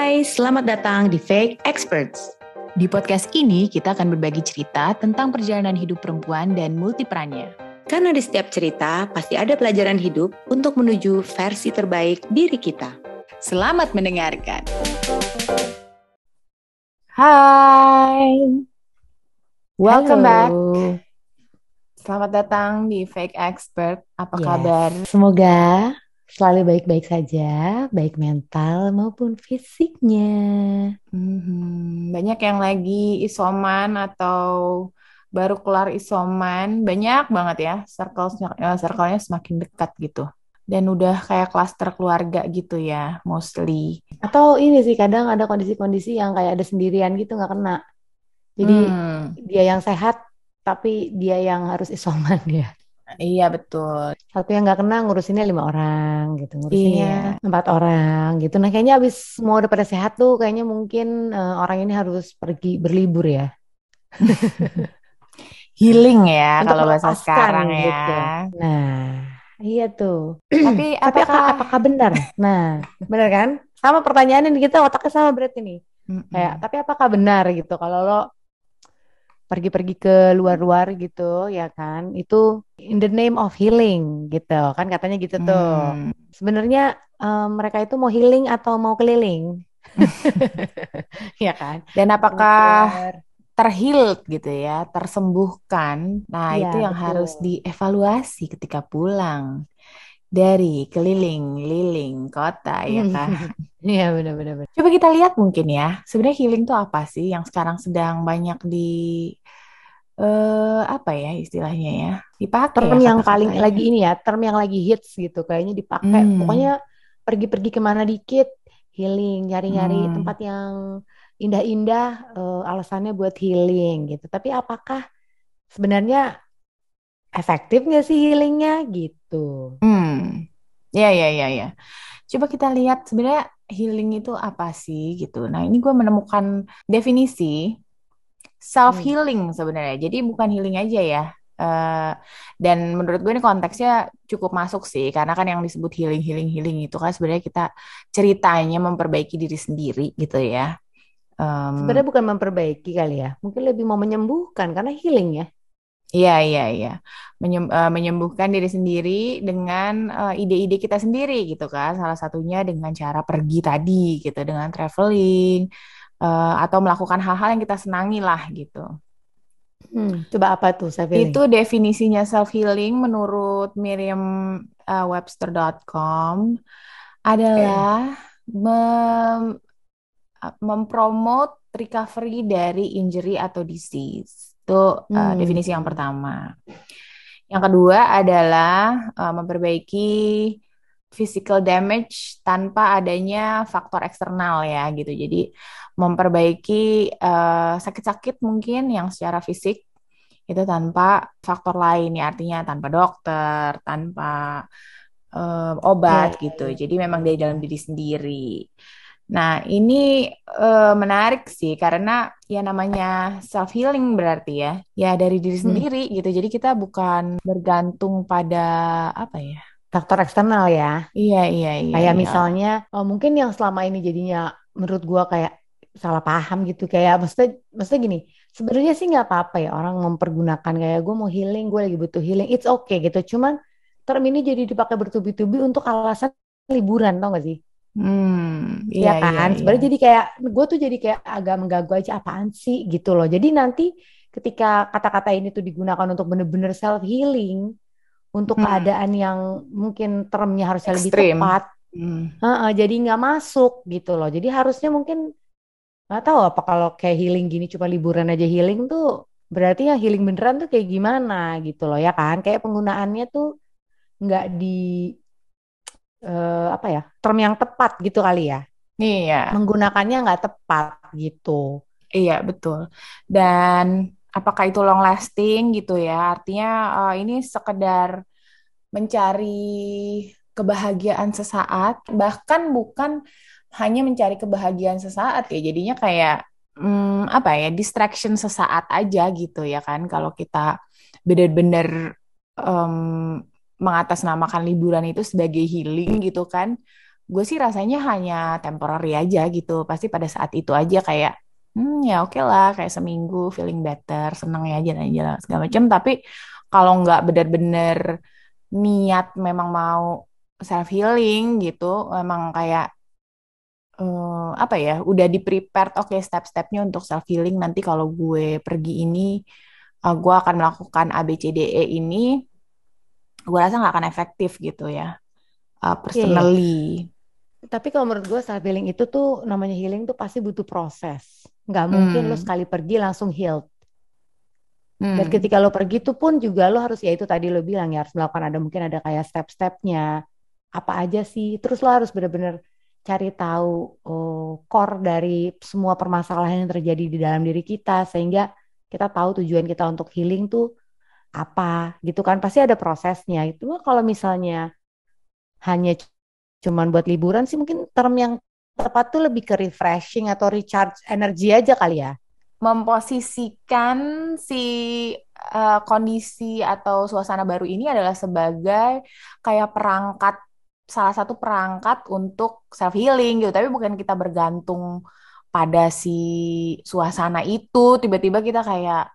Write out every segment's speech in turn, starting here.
Hai, selamat datang di Fake Experts. Di podcast ini kita akan berbagi cerita tentang perjalanan hidup perempuan dan multiperannya. Karena di setiap cerita pasti ada pelajaran hidup untuk menuju versi terbaik diri kita. Selamat mendengarkan. Hai. Welcome Halo. back. Selamat datang di Fake Expert. Apa Yes. kabar? Semoga selalu baik-baik saja, baik mental maupun fisiknya. Mhm. Banyak yang lagi isoman atau baru keluar isoman. Banyak banget ya. Circle-nya, eh, circle-nya semakin dekat gitu. Dan udah kayak klaster keluarga gitu ya, mostly. Atau ini sih kadang ada kondisi-kondisi yang kayak ada sendirian gitu nggak kena. Jadi Hmm, dia yang sehat tapi dia yang harus isoman ya. Iya betul. Satu yang nggak kena ngurusinnya lima orang gitu, ngurusinnya Iya. empat orang gitu. Nah kayaknya abis semua udah pada sehat tuh kayaknya mungkin eh, orang ini harus pergi berlibur ya. Healing ya Untuk kalau bahasa sekarang gitu. ya. Nah iya tuh. Tapi Tapi apakah, apakah benar? Nah benar kan? Sama pertanyaannya kita otaknya sama berarti nih. Mm-mm. Kayak, tapi apakah benar gitu kalau lo pergi-pergi ke luar-luar gitu, ya kan? Itu in the name of healing gitu, kan katanya gitu tuh. Hmm. Sebenarnya eh, mereka itu mau healing atau mau keliling? Ya kan? Dan apakah terhealed gitu ya, tersembuhkan? Nah, Iya, itu yang betul. harus dievaluasi ketika pulang dari keliling-liling kota ya kan. Iya benar-benar. Coba kita lihat mungkin ya, sebenarnya healing itu apa sih yang sekarang sedang banyak di eh apa ya istilahnya ya? Dipakai Term ya yang paling kata-katanya. lagi ini ya, term yang lagi hits gitu, kayaknya dipakai. Hmm. Pokoknya pergi-pergi ke mana dikit, healing, nyari-nyari Hmm. tempat yang indah-indah, eh, alasannya buat healing gitu. Tapi apakah sebenarnya efektif nggak sih healingnya gitu? Hmm, ya ya ya ya. Coba kita lihat sebenarnya healing itu apa sih gitu. Nah ini gue menemukan definisi self healing sebenarnya. Jadi bukan healing aja ya. Eh, dan menurut gue ini konteksnya cukup masuk sih karena kan yang disebut healing healing healing itu kan sebenarnya kita ceritanya memperbaiki diri sendiri gitu ya. Em, Sebenarnya bukan memperbaiki kali ya, mungkin lebih mau menyembuhkan karena healing ya. Iya, iya, iya. Menyem- eh, menyembuhkan diri sendiri dengan eh, ide-ide kita sendiri gitu kan. Salah satunya dengan cara pergi tadi gitu, dengan traveling eh, atau melakukan hal-hal yang kita senangi lah gitu. Hmm, coba apa tuh self healing? Itu definisinya self healing menurut Merriam-Webster.com adalah mem- mempromote recovery dari injury atau disease. Itu uh, Hmm. definisi yang pertama. Yang kedua adalah uh, memperbaiki physical damage tanpa adanya faktor eksternal ya gitu. Jadi memperbaiki uh, sakit-sakit mungkin yang secara fisik itu tanpa faktor lain ya artinya tanpa dokter, tanpa uh, obat Iya, gitu. Jadi memang dari dalam diri sendiri. Nah, ini eh, menarik sih karena ya namanya self healing berarti ya, ya dari diri Hmm. sendiri gitu. Jadi kita bukan bergantung pada apa ya? Faktor eksternal ya. Iya, iya, iya, Kayak iya. misalnya, oh, mungkin yang selama ini jadinya menurut gua kayak salah paham gitu. Kayak maksudnya, maksudnya gini, sebenarnya sih nggak apa-apa ya orang mempergunakan kayak gue mau healing, gue lagi butuh healing, it's okay gitu. Cuman term ini jadi dipakai bertubi-tubi untuk alasan liburan, tau gak sih? Hmm, Ya iya, iya, kan? iya. Sebenarnya jadi kayak gue tuh jadi kayak agak mengganggu aja apaan sih gitu loh. Jadi nanti ketika kata-kata ini tuh digunakan untuk bener-bener self healing untuk Hmm. keadaan yang mungkin termnya harusnya lebih Ekstrim. tepat, Hmm. Heeh, jadi nggak masuk gitu loh. Jadi harusnya mungkin nggak tahu apa kalau kayak healing gini cuma liburan aja healing tuh berarti yang healing beneran tuh kayak gimana gitu loh ya kan? Kayak penggunaannya tuh nggak di eh, apa ya term yang tepat gitu kali ya. Iya, Menggunakannya nggak tepat gitu. iya betul. Dan apakah itu long lasting gitu ya? Artinya eh, ini sekedar mencari kebahagiaan sesaat, bahkan bukan hanya mencari kebahagiaan sesaat ya. Jadinya kayak hmm, apa ya, distraction sesaat aja gitu ya kan. Kalau kita benar-benar em, mengatasnamakan liburan itu sebagai healing gitu kan, gue sih rasanya hanya temporary aja gitu. Pasti pada saat itu aja kayak, hmm ya oke lah, kayak seminggu feeling better, seneng ya jalan-jalan segala macam. Tapi kalau nggak benar-benar niat memang mau self healing gitu, memang kayak uh, apa ya, udah di prepared, oke okay, step-stepnya untuk self healing. Nanti kalau gue pergi ini, uh, gue akan melakukan ABCDE ini, gue rasa nggak akan efektif gitu ya, uh, personally. Yeah, tapi kalau menurut gue self healing itu tuh namanya healing tuh pasti butuh proses. Nggak mungkin hmm. lo sekali pergi langsung healed. Hmm. Dan ketika lo pergi tuh pun juga lo harus ya itu tadi lo bilang ya harus melakukan ada mungkin ada kayak step-stepnya apa aja sih. Terus lo harus bener-bener cari tahu oh, core dari semua permasalahan yang terjadi di dalam diri kita sehingga kita tahu tujuan kita untuk healing tuh apa gitu kan pasti ada prosesnya itu kalau misalnya hanya cuman buat liburan sih mungkin term yang tepat tuh lebih ke refreshing atau recharge energi aja kali ya. Memposisikan si uh, kondisi atau suasana baru ini adalah sebagai kayak perangkat salah satu perangkat untuk self healing gitu. Tapi bukan kita bergantung pada si suasana itu tiba-tiba kita kayak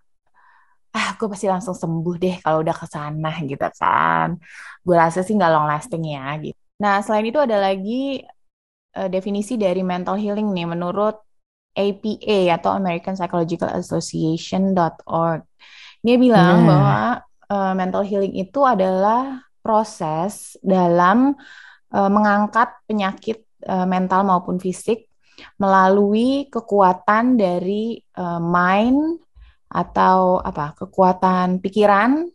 ah gue pasti langsung sembuh deh kalau udah ke sana gitu kan. Gue rasa sih nggak long lasting ya gitu. Nah, selain itu ada lagi uh, definisi dari mental healing nih menurut APA atau American Psychological Association.org. Dia bilang nah. bahwa uh, mental healing itu adalah proses dalam uh, mengangkat penyakit uh, mental maupun fisik melalui kekuatan dari uh, mind atau apa kekuatan pikiran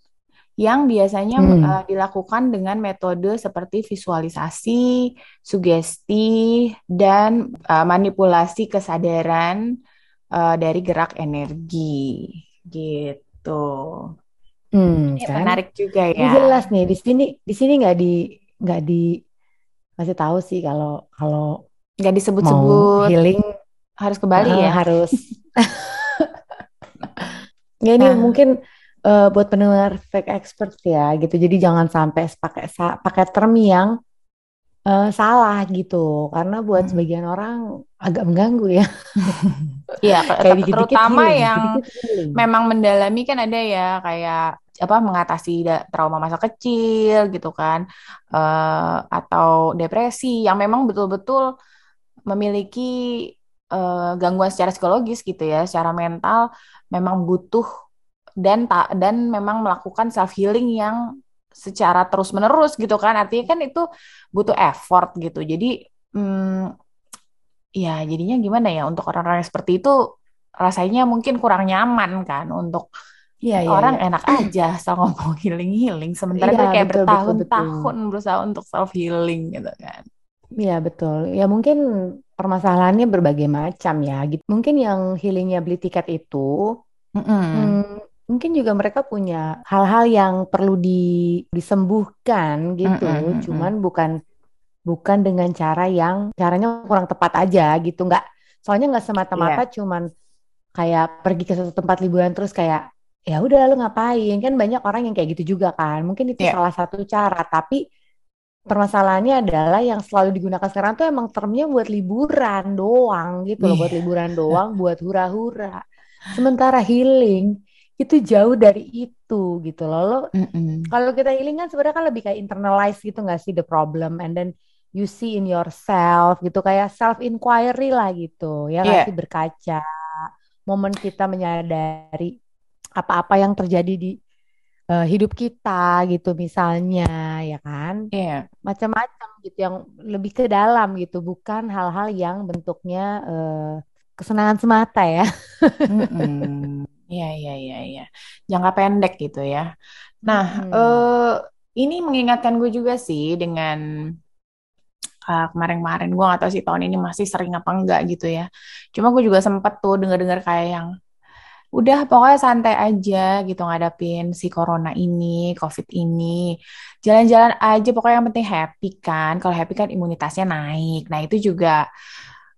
yang biasanya hmm. uh, dilakukan dengan metode seperti visualisasi, sugesti, dan uh, manipulasi kesadaran uh, dari gerak energi, gitu. Hmm, Ini kan? menarik juga ya. Ini jelas nih di sini di sini nggak di nggak di masih tahu sih kalau kalau nggak disebut-sebut healing harus ke Bali uh, ya harus. ya ini nah. mungkin uh, buat pendengar fake expert ya gitu. Jadi jangan sampai pakai pakai term yang uh, salah gitu. Karena buat hmm. sebagian orang agak mengganggu ya. Iya, terutama healing, yang dikit memang mendalami kan ada ya kayak apa mengatasi trauma masa kecil gitu kan uh, atau depresi yang memang betul-betul memiliki uh, gangguan secara psikologis gitu ya, secara mental memang butuh dan tak dan memang melakukan self healing yang secara terus menerus gitu kan. Artinya kan itu butuh effort gitu. Jadi hmm, ya jadinya gimana ya untuk orang-orang seperti itu rasanya mungkin kurang nyaman kan untuk ya, ya, orang ya. enak aja asal ngomong healing healing sementara ya, kayak bertahun-tahun berusaha untuk self healing gitu kan. Iya betul. Ya mungkin permasalahannya berbagai macam ya. Gitu. Mungkin yang healingnya beli tiket itu mm -mm. Hmm, mungkin juga mereka punya hal-hal yang perlu di, disembuhkan gitu, mm -hmm. cuman bukan bukan dengan cara yang caranya kurang tepat aja gitu, nggak soalnya nggak semata-mata yeah. cuman kayak pergi ke satu tempat liburan terus kayak ya udah lu ngapain kan banyak orang yang kayak gitu juga kan, mungkin itu yeah. salah satu cara, tapi permasalahannya adalah yang selalu digunakan sekarang tuh emang termnya buat liburan doang gitu loh, yeah. buat liburan doang, buat hura-hura. Sementara healing itu jauh dari itu gitu loh. Lo mm -mm. kalau kita healing kan sebenarnya kan lebih kayak internalize gitu nggak sih the problem and then you see in yourself gitu kayak self inquiry lah gitu ya yeah. sih berkaca momen kita menyadari apa-apa yang terjadi di uh, hidup kita gitu misalnya ya kan yeah. macam-macam gitu yang lebih ke dalam gitu bukan hal-hal yang bentuknya uh, kesenangan semata ya. Iya, iya, iya, iya. Jangka pendek gitu ya. Nah, hmm. eh, ini mengingatkan gue juga sih dengan uh, kemarin-kemarin. Gue gak tahu sih tahun ini masih sering apa enggak gitu ya. Cuma gue juga sempet tuh denger-dengar kayak yang udah pokoknya santai aja gitu ngadapin si corona ini, covid ini. Jalan-jalan aja pokoknya yang penting happy kan. Kalau happy kan imunitasnya naik. Nah, itu juga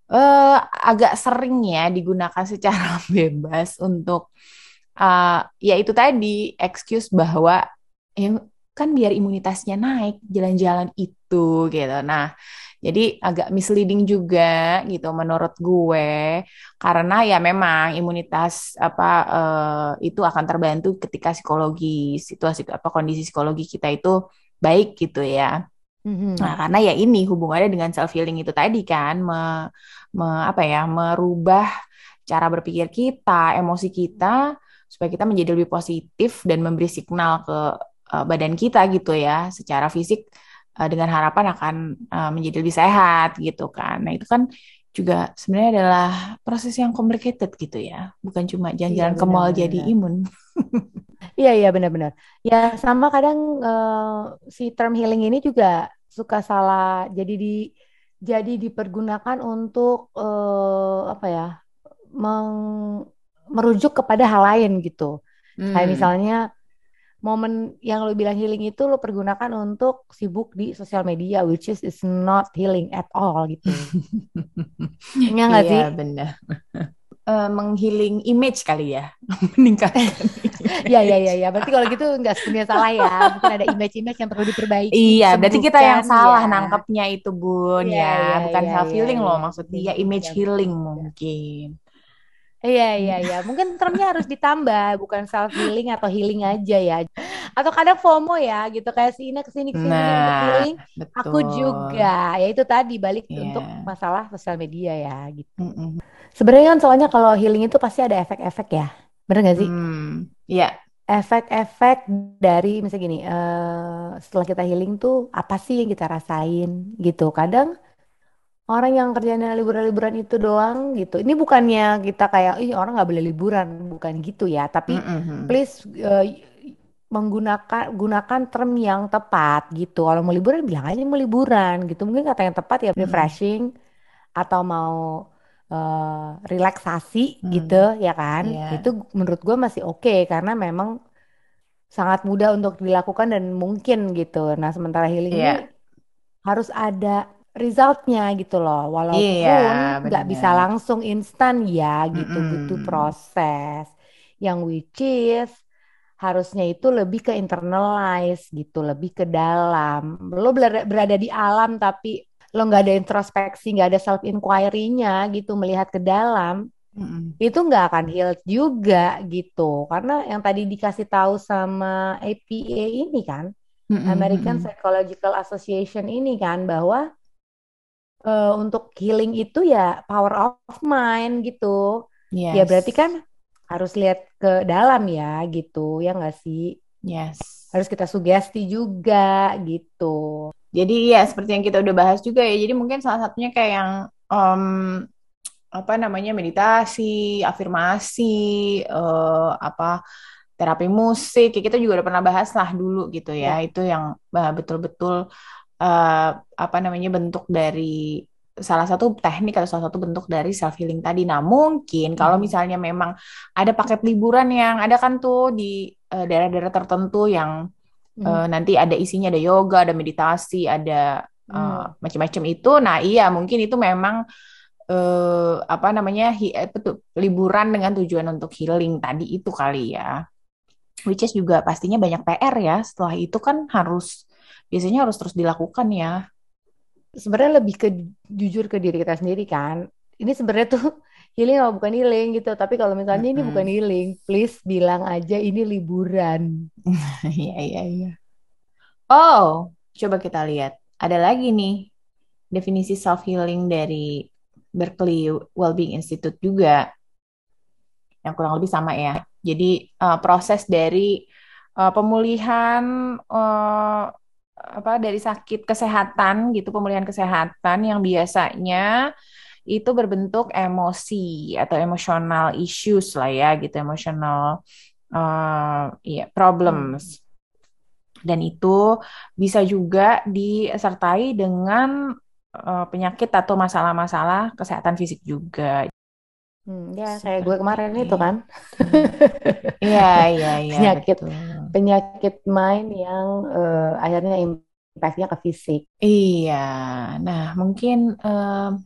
uh, agak sering ya digunakan secara bebas untuk uh, ya itu tadi excuse bahwa ya kan biar imunitasnya naik jalan-jalan itu gitu. Nah, Jadi agak misleading juga gitu menurut gue karena ya memang imunitas apa uh, itu akan terbantu ketika psikologi situasi apa kondisi psikologi kita itu baik gitu ya. Mm-hmm. Nah, karena ya ini hubungannya dengan self healing itu tadi kan me, me, apa ya merubah cara berpikir kita, emosi kita supaya kita menjadi lebih positif dan memberi signal ke uh, badan kita gitu ya secara fisik uh, dengan harapan akan uh, menjadi lebih sehat gitu kan. Nah, itu kan juga sebenarnya adalah proses yang complicated gitu ya. Bukan cuma jalan-jalan iya, ke mall jadi imun. Iya iya benar-benar. Ya sama kadang uh, si term healing ini juga suka salah jadi di jadi dipergunakan untuk uh, apa ya meng, merujuk kepada hal lain gitu. Hmm. Kayak misalnya momen yang lo bilang healing itu lo pergunakan untuk sibuk di sosial media which is is not healing at all gitu. Iya nggak sih? Iya benar uh, menghealing image kali ya meningkatkan ya ya ya ya berarti kalau gitu nggak sepenuhnya salah ya mungkin ada image-image yang perlu diperbaiki iya berarti kita yang salah ya. nangkepnya itu bun ya, ya, ya bukan ya, self healing ya, loh ya. maksudnya ya image ya, healing ya. mungkin Iya iya iya, mungkin termnya harus ditambah, bukan self healing atau healing aja ya. Atau kadang FOMO ya, gitu kayak si Ina ke sini ke sini nah, healing, betul. aku juga. Ya itu tadi balik yeah. untuk masalah sosial media ya, gitu. Mm -mm. Sebenarnya kan soalnya kalau healing itu pasti ada efek-efek ya, bener gak sih? Hmm, iya. Efek-efek dari misalnya gini, uh, setelah kita healing tuh apa sih yang kita rasain gitu. Kadang orang yang kerjanya liburan-liburan itu doang gitu. Ini bukannya kita kayak, ih orang nggak boleh liburan, bukan gitu ya. Tapi mm -hmm. please uh, menggunakan gunakan term yang tepat gitu. Kalau mau liburan bilang aja mau liburan gitu. Mungkin kata yang tepat ya refreshing mm -hmm. atau mau uh, relaksasi hmm. gitu ya kan. Yeah. Itu menurut gue masih oke okay, karena memang sangat mudah untuk dilakukan dan mungkin gitu. Nah sementara healing yeah. ini harus ada resultnya gitu loh walaupun iya, nggak bisa langsung instan ya gitu mm -mm. butuh proses yang which is harusnya itu lebih ke internalize gitu lebih ke dalam lo berada, di alam tapi lo nggak ada introspeksi nggak ada self inquiry-nya gitu melihat ke dalam mm-hmm. itu nggak akan heal juga gitu karena yang tadi dikasih tahu sama APA ini kan. American Psychological Association ini kan bahwa uh, untuk healing itu ya power of mind gitu. Yes. Ya berarti kan harus lihat ke dalam ya gitu, ya nggak sih? Yes. Harus kita sugesti juga gitu. Jadi ya seperti yang kita udah bahas juga ya. Jadi mungkin salah satunya kayak yang um, apa namanya meditasi, afirmasi, uh, apa terapi musik. Kita juga udah pernah bahas lah dulu gitu ya. ya. Itu yang betul-betul uh, apa namanya bentuk dari salah satu teknik atau salah satu bentuk dari self healing tadi. Nah, mungkin kalau hmm. misalnya memang ada paket liburan yang ada kan tuh di daerah daerah-daerah tertentu yang hmm. uh, nanti ada isinya ada yoga, ada meditasi, ada uh, hmm. macam-macam itu. Nah, iya mungkin itu memang uh, apa namanya hi, betul, liburan dengan tujuan untuk healing tadi itu kali ya. Which is juga pastinya banyak PR ya. Setelah itu kan harus biasanya harus terus dilakukan ya. Sebenarnya lebih ke jujur ke diri kita sendiri kan. Ini sebenarnya tuh healing atau bukan healing gitu. Tapi kalau misalnya mm -hmm. ini bukan healing, please bilang aja ini liburan. Iya iya iya. Oh, coba kita lihat. Ada lagi nih definisi self healing dari Berkeley Wellbeing Institute juga yang kurang lebih sama ya. Jadi uh, proses dari uh, pemulihan uh, apa dari sakit kesehatan gitu pemulihan kesehatan yang biasanya itu berbentuk emosi atau emotional issues lah ya gitu emotional uh, ya problems dan itu bisa juga disertai dengan uh, penyakit atau masalah-masalah kesehatan fisik juga. Hmm, ya kayak gue kemarin itu kan. Iya iya iya. Penyakit betul penyakit mind yang uh, akhirnya impactnya ke fisik. Iya, nah mungkin uh,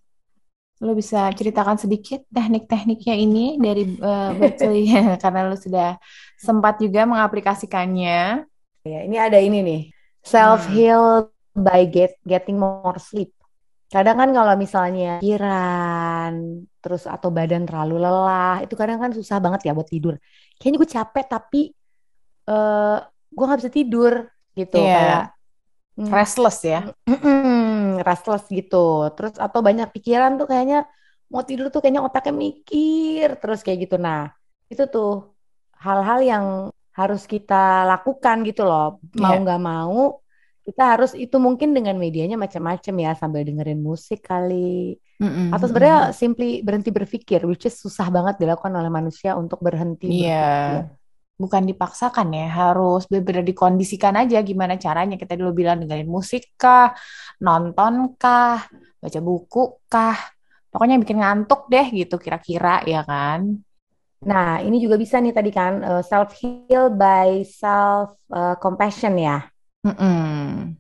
lo bisa ceritakan sedikit teknik-tekniknya ini dari uh, karena lo sudah sempat juga mengaplikasikannya. Ya, ini ada ini nih self heal hmm. by get, getting more sleep. kadang kan kalau misalnya pikiran terus atau badan terlalu lelah itu kadang kan susah banget ya buat tidur kayaknya gue capek tapi uh, gue nggak bisa tidur gitu Iya. kayak mm, Restless ya. restless gitu terus atau banyak pikiran tuh kayaknya mau tidur tuh kayaknya otaknya mikir terus kayak gitu nah itu tuh hal-hal yang harus kita lakukan gitu loh mau Iya. nggak mau kita harus itu mungkin dengan medianya macam-macam ya sambil dengerin musik kali Mm-mm, atau sebenarnya simply berhenti berpikir which is susah banget dilakukan oleh manusia untuk berhenti Iya. berpikir Bukan dipaksakan ya, harus benar-benar dikondisikan aja gimana caranya. Kita dulu bilang dengerin musik kah, nonton kah, baca buku kah. Pokoknya bikin ngantuk deh gitu kira-kira ya kan. nah ini juga bisa nih tadi kan self heal by self compassion ya Mm-mm.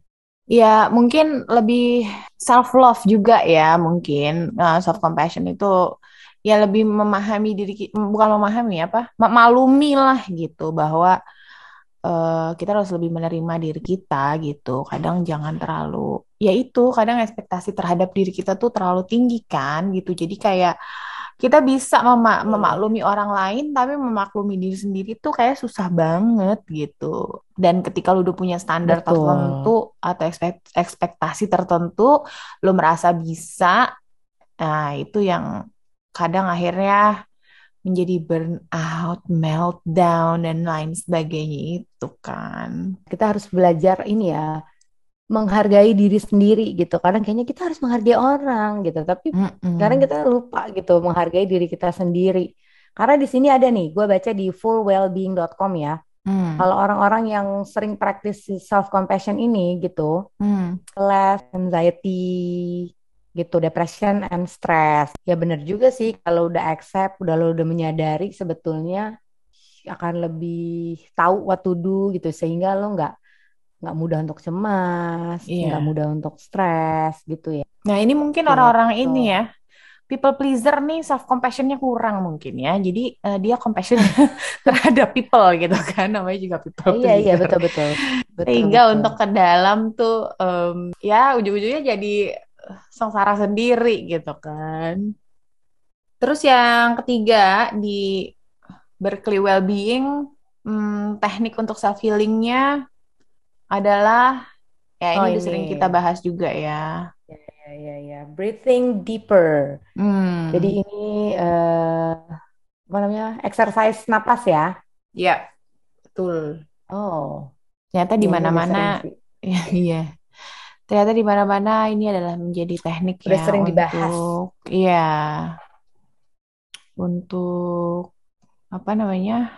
Ya, mungkin lebih self love juga ya, mungkin self compassion itu ya lebih memahami diri bukan memahami apa, maklumi lah gitu bahwa eh, kita harus lebih menerima diri kita gitu. Kadang jangan terlalu, ya itu kadang ekspektasi terhadap diri kita tuh terlalu tinggi kan gitu. Jadi kayak kita bisa mema- memaklumi orang lain, tapi memaklumi diri sendiri tuh kayak susah banget gitu. Dan ketika lu udah punya standar Betul. tertentu atau ekspek- ekspektasi tertentu, lu merasa bisa, nah itu yang kadang akhirnya menjadi burnout, meltdown, dan lain sebagainya itu kan. kita harus belajar ini ya menghargai diri sendiri gitu kadang kayaknya kita harus menghargai orang gitu tapi Mm-mm. Sekarang kita lupa gitu menghargai diri kita sendiri. Karena di sini ada nih, gue baca di fullwellbeing.com ya. Hmm, Kalau orang-orang yang sering praktis self compassion ini gitu, hmm, less anxiety gitu, depression and stress. Ya bener juga sih kalau udah accept, udah lo udah menyadari sebetulnya akan lebih tahu what to do gitu sehingga lo nggak nggak mudah untuk cemas, Iya. nggak mudah untuk stres gitu ya. Nah, ini mungkin Gitu. orang-orang ini ya, people pleaser nih self compassionnya kurang mungkin ya. Jadi eh, dia compassion terhadap people gitu kan, namanya juga people Iya iya pleaser. betul betul. Betul, Sehingga betul. untuk ke dalam tuh em, ya ujung-ujungnya jadi sengsara sendiri gitu kan. Terus yang ketiga di Berkeley Wellbeing, hmm, teknik untuk self healingnya adalah ya ini Oh, udah sering ini. kita bahas juga ya. Ya, ya, ya. Breathing deeper. Hmm. Jadi ini eh, apa namanya? Exercise napas ya. Ya, betul. Oh, Ternyata di ya, ini udah mana-mana, ya, iya. Ternyata di mana-mana ini adalah menjadi teknik Udah ya sering dibahas. untuk, iya, untuk apa namanya,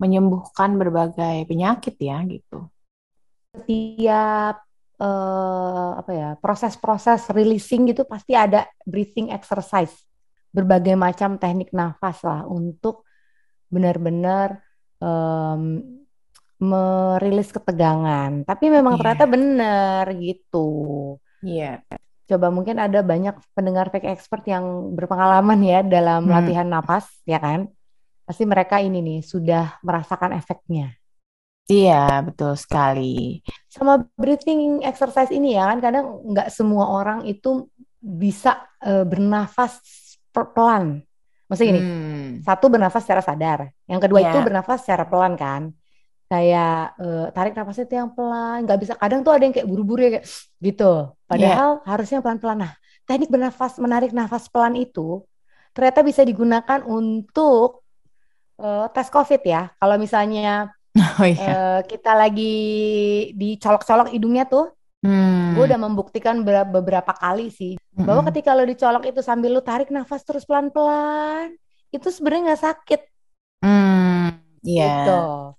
menyembuhkan berbagai penyakit ya gitu. Setiap eh, apa ya proses-proses releasing gitu pasti ada breathing exercise. Berbagai macam teknik nafas lah untuk benar-benar em, merilis ketegangan. Tapi memang Iya. ternyata benar gitu. Iya. Coba mungkin ada banyak pendengar fake expert yang berpengalaman ya dalam Hmm. latihan napas, ya kan? Pasti mereka ini nih sudah merasakan efeknya. Iya, betul sekali. Sama breathing exercise ini ya kan, kadang nggak semua orang itu bisa eh, bernafas pelan. Maksudnya gini, Hmm. satu bernafas secara sadar, yang kedua itu Ya. bernafas secara pelan kan. Kayak eh, tarik nafasnya itu yang pelan, nggak bisa. Kadang tuh ada yang kayak buru-buru ya kayak gitu. Padahal harusnya pelan-pelan. Nah, teknik bernafas, menarik nafas pelan itu ternyata bisa digunakan untuk eh, tes COVID ya. Kalau misalnya Oh iya. eh, kita lagi dicolok-colok hidungnya tuh, Hmm. gue udah membuktikan ber- beberapa kali sih bahwa Mm-mm. ketika lo dicolok itu sambil lo tarik nafas terus pelan-pelan, itu sebenarnya nggak sakit Hmm, iya. gitu.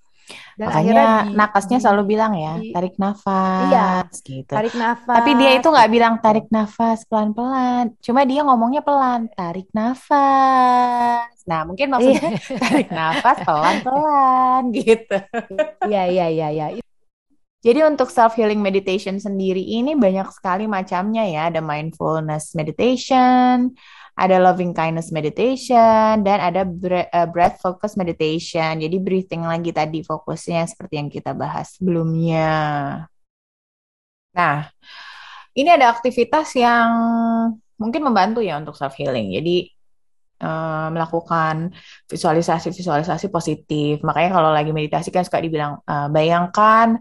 Dan Makanya akhirnya di, nakasnya di- selalu bilang ya, di- tarik nafas Iya, gitu. tarik nafas. Tapi dia itu nggak bilang tarik nafas pelan-pelan. Cuma dia ngomongnya pelan, tarik nafas. Nah, mungkin maksudnya Iya, tarik nafas pelan-pelan gitu. iya, iya, iya, iya. Jadi untuk self healing meditation sendiri ini banyak sekali macamnya ya. Ada mindfulness meditation, ada loving kindness meditation, dan ada eh, breath focus meditation. Jadi breathing lagi tadi fokusnya seperti yang kita bahas sebelumnya. Nah, ini ada aktivitas yang mungkin membantu ya untuk self healing. Jadi uh, melakukan visualisasi-visualisasi positif. Makanya kalau lagi meditasi kan suka dibilang uh, bayangkan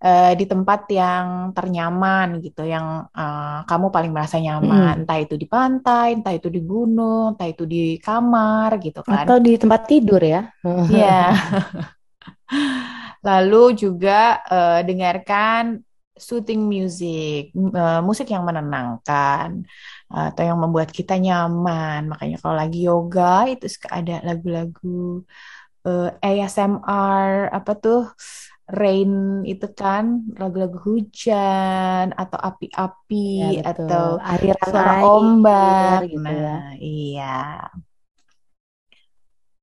uh, di tempat yang ternyaman gitu, yang uh, kamu paling merasa nyaman, mm. entah itu di pantai, entah itu di gunung, entah itu di kamar gitu kan. Atau di tempat tidur ya. Iya. Lalu juga uh, dengarkan soothing music, uh, musik yang menenangkan atau yang membuat kita nyaman. Makanya kalau lagi yoga itu suka ada lagu-lagu uh, ASMR apa tuh rain itu kan lagu-lagu hujan atau api-api ya, atau air suara ombak. Gitu nah, ya. iya.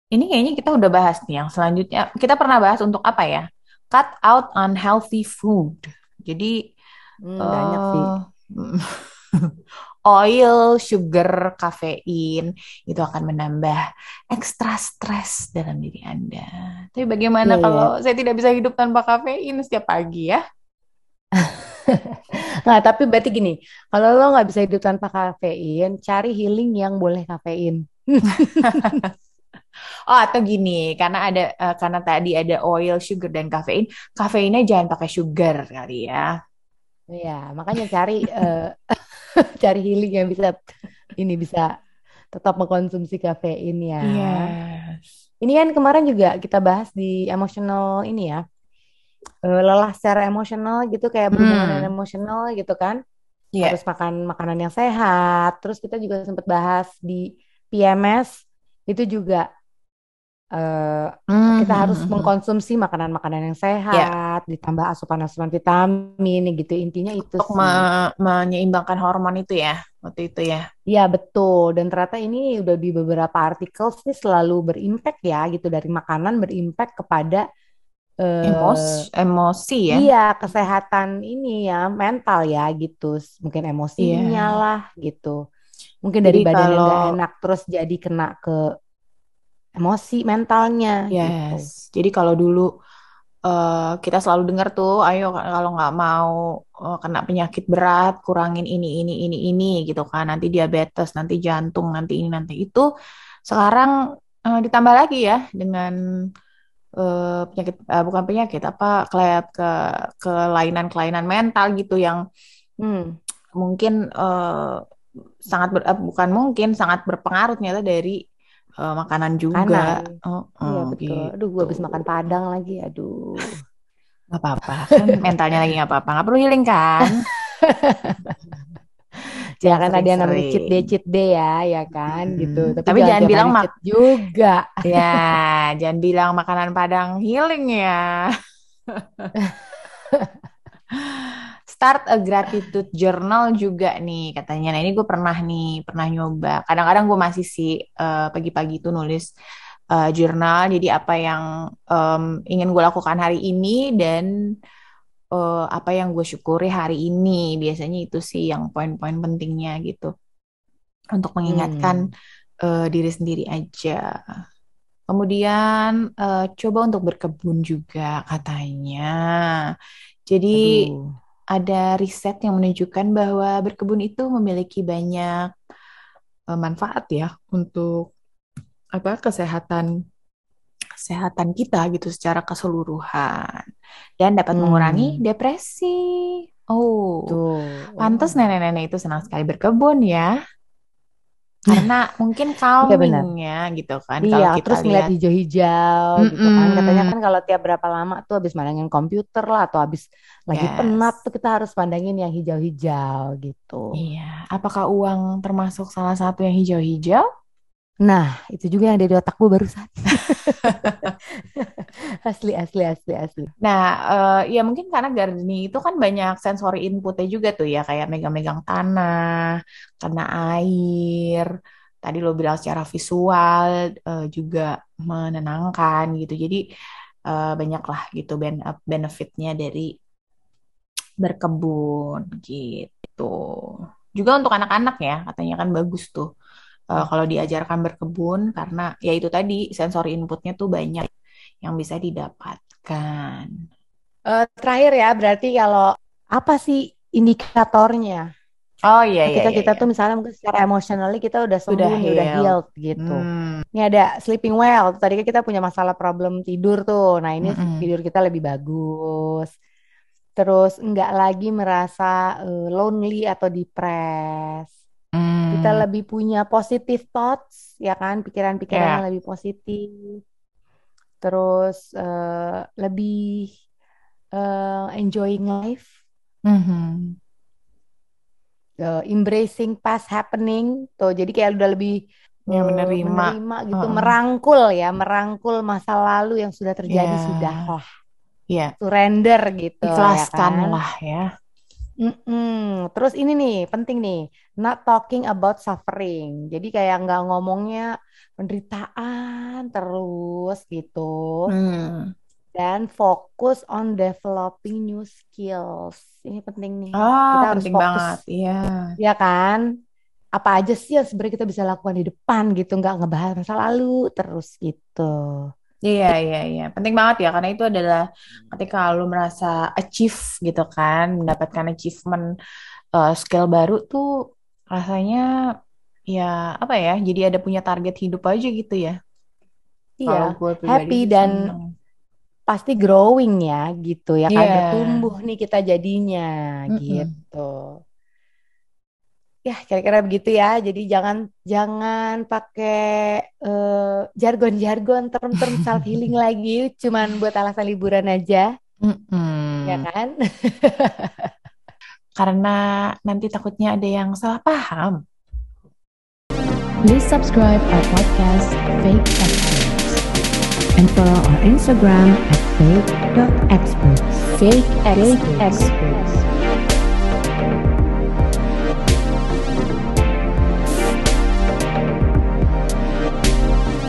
Ini kayaknya kita udah bahas nih yang selanjutnya. Kita pernah bahas untuk apa ya? Cut out unhealthy food. Jadi hmm, uh, banyak sih. oil, sugar, kafein itu akan menambah ekstra stres dalam diri Anda. Tapi bagaimana yeah, kalau yeah. saya tidak bisa hidup tanpa kafein setiap pagi ya? nah, tapi berarti gini, kalau lo nggak bisa hidup tanpa kafein, cari healing yang boleh kafein. oh, atau gini, karena ada uh, karena tadi ada oil, sugar dan kafein, kafeinnya jangan pakai sugar kali ya. Iya, makanya cari uh, cari healing yang bisa ini bisa tetap mengkonsumsi kafein ya. Yes. Ini kan kemarin juga kita bahas di emosional ini ya. Uh, lelah secara emosional gitu kayak berhubungan hmm. emosional gitu kan. Yeah. Harus makan makanan yang sehat. Terus kita juga sempat bahas di PMS itu juga Uh, mm-hmm. kita harus hmm, mengkonsumsi makanan-makanan yang sehat, yeah. ditambah asupan-asupan vitamin, gitu intinya itu untuk me- menyeimbangkan hormon itu ya, waktu itu ya. Iya betul, dan ternyata ini udah di beberapa artikel sih selalu berimpact ya, gitu dari makanan berimpact kepada uh, emosi, emosi ya. Iya kesehatan ini ya, mental ya gitu, mungkin emosinya yeah. lah gitu. Mungkin dari badan kalau... yang gak enak terus jadi kena ke emosi mentalnya. Gitu. Yes. Gitu. Jadi kalau dulu uh, kita selalu dengar tuh, ayo kalau nggak mau uh, kena penyakit berat, kurangin ini ini ini ini gitu kan. Nanti diabetes, nanti jantung, nanti ini nanti itu. Sekarang uh, ditambah lagi ya dengan uh, penyakit uh, bukan penyakit apa kelihatan ke kelainan-kelainan mental gitu yang hmm, mungkin uh, sangat ber, uh, bukan mungkin sangat berpengaruh ternyata dari uh, makanan juga. Oh, oh, iya betul. Gitu. Aduh, gue habis makan padang lagi. Aduh. Gak apa-apa kan mentalnya lagi gak apa-apa. Gak perlu healing kan? kan tadi yang namanya cheat day cheat day ya ya kan hmm. gitu tapi, tapi jangan, jangan bilang mak juga ya jangan bilang makanan padang healing ya start a gratitude journal juga nih katanya. Nah ini gue pernah nih, pernah nyoba. Kadang-kadang gue masih sih uh, pagi-pagi itu nulis uh, jurnal. Jadi apa yang um, ingin gue lakukan hari ini dan uh, apa yang gue syukuri hari ini. Biasanya itu sih yang poin-poin pentingnya gitu. Untuk mengingatkan hmm. uh, diri sendiri aja. Kemudian uh, coba untuk berkebun juga katanya. Jadi Aduh ada riset yang menunjukkan bahwa berkebun itu memiliki banyak uh, manfaat ya untuk apa kesehatan kesehatan kita gitu secara keseluruhan dan dapat hmm. mengurangi depresi. Oh, Tuh. pantas nenek-nenek itu senang sekali berkebun ya karena mungkin calming ya gitu kan iya, kalau kita terus ngeliat hijau-hijau mm -mm. gitu kan. Katanya kan kalau tiap berapa lama tuh habis mandangin komputer lah atau habis lagi yes. penat tuh kita harus pandangin yang hijau-hijau gitu. Iya apakah uang termasuk salah satu yang hijau-hijau Nah, itu juga yang ada di otak gue barusan. asli, asli, asli, asli. Nah, uh, ya mungkin karena gardening itu kan banyak sensory inputnya juga tuh ya, kayak megang-megang tanah, kena air. Tadi lo bilang secara visual uh, juga menenangkan gitu. Jadi uh, banyaklah gitu benefitnya dari berkebun gitu. Juga untuk anak-anak ya, katanya kan bagus tuh uh, kalau diajarkan berkebun karena ya itu tadi sensori inputnya tuh banyak yang bisa didapatkan. Uh, terakhir ya berarti kalau apa sih indikatornya. Oh iya iya. Ketika iya, kita iya. tuh misalnya mungkin secara emotionally kita udah sembuh Udah nih, udah healed. healed gitu. Hmm. Ini ada sleeping well. Tadi kan kita punya masalah problem tidur tuh. Nah, ini Mm-mm. tidur kita lebih bagus. Terus nggak lagi merasa eh, lonely atau depres. Kita Hmm. lebih punya positive thoughts, ya kan? Pikiran-pikiran Ya. yang lebih positif. Terus eh, lebih eh, enjoying life, Mhm. eh, embracing past happening. Tuh, jadi kayak udah lebih Ya, menerima. menerima gitu, Heeh. merangkul ya, merangkul masa lalu yang sudah terjadi Ya. sudah lah, Ya, surrender gitu ya kan. ikhlaskanlah ya. Mm-mm. Terus ini nih penting nih, not talking about suffering. Jadi kayak nggak ngomongnya penderitaan terus gitu, Hmm. dan fokus on developing new skills. Ini penting nih. Oh, Kita harus penting fokus, banget. Iya. ya kan? Apa aja sih yang sebenarnya kita bisa lakukan di depan gitu, nggak ngebahas masa lalu terus gitu. Iya, iya, iya. Penting banget ya, karena itu adalah ketika lu merasa achieve gitu kan, mendapatkan achievement eh, skill baru tuh rasanya ya apa ya, jadi ada punya target hidup aja gitu ya. Kalau Iya, gue pribadi happy dan seneng. pasti growing ya gitu ya kan, Iya. bertumbuh nih kita jadinya Mm-mm. gitu. Ya, kira-kira begitu ya. Jadi jangan jangan pakai eh, jargon-jargon term-term self healing lagi, cuman buat alasan liburan aja, Mm-mm. ya kan? Karena nanti takutnya ada yang salah paham. Please subscribe our podcast, Fake Experts, and follow our Instagram at fake.experts. Fake experts.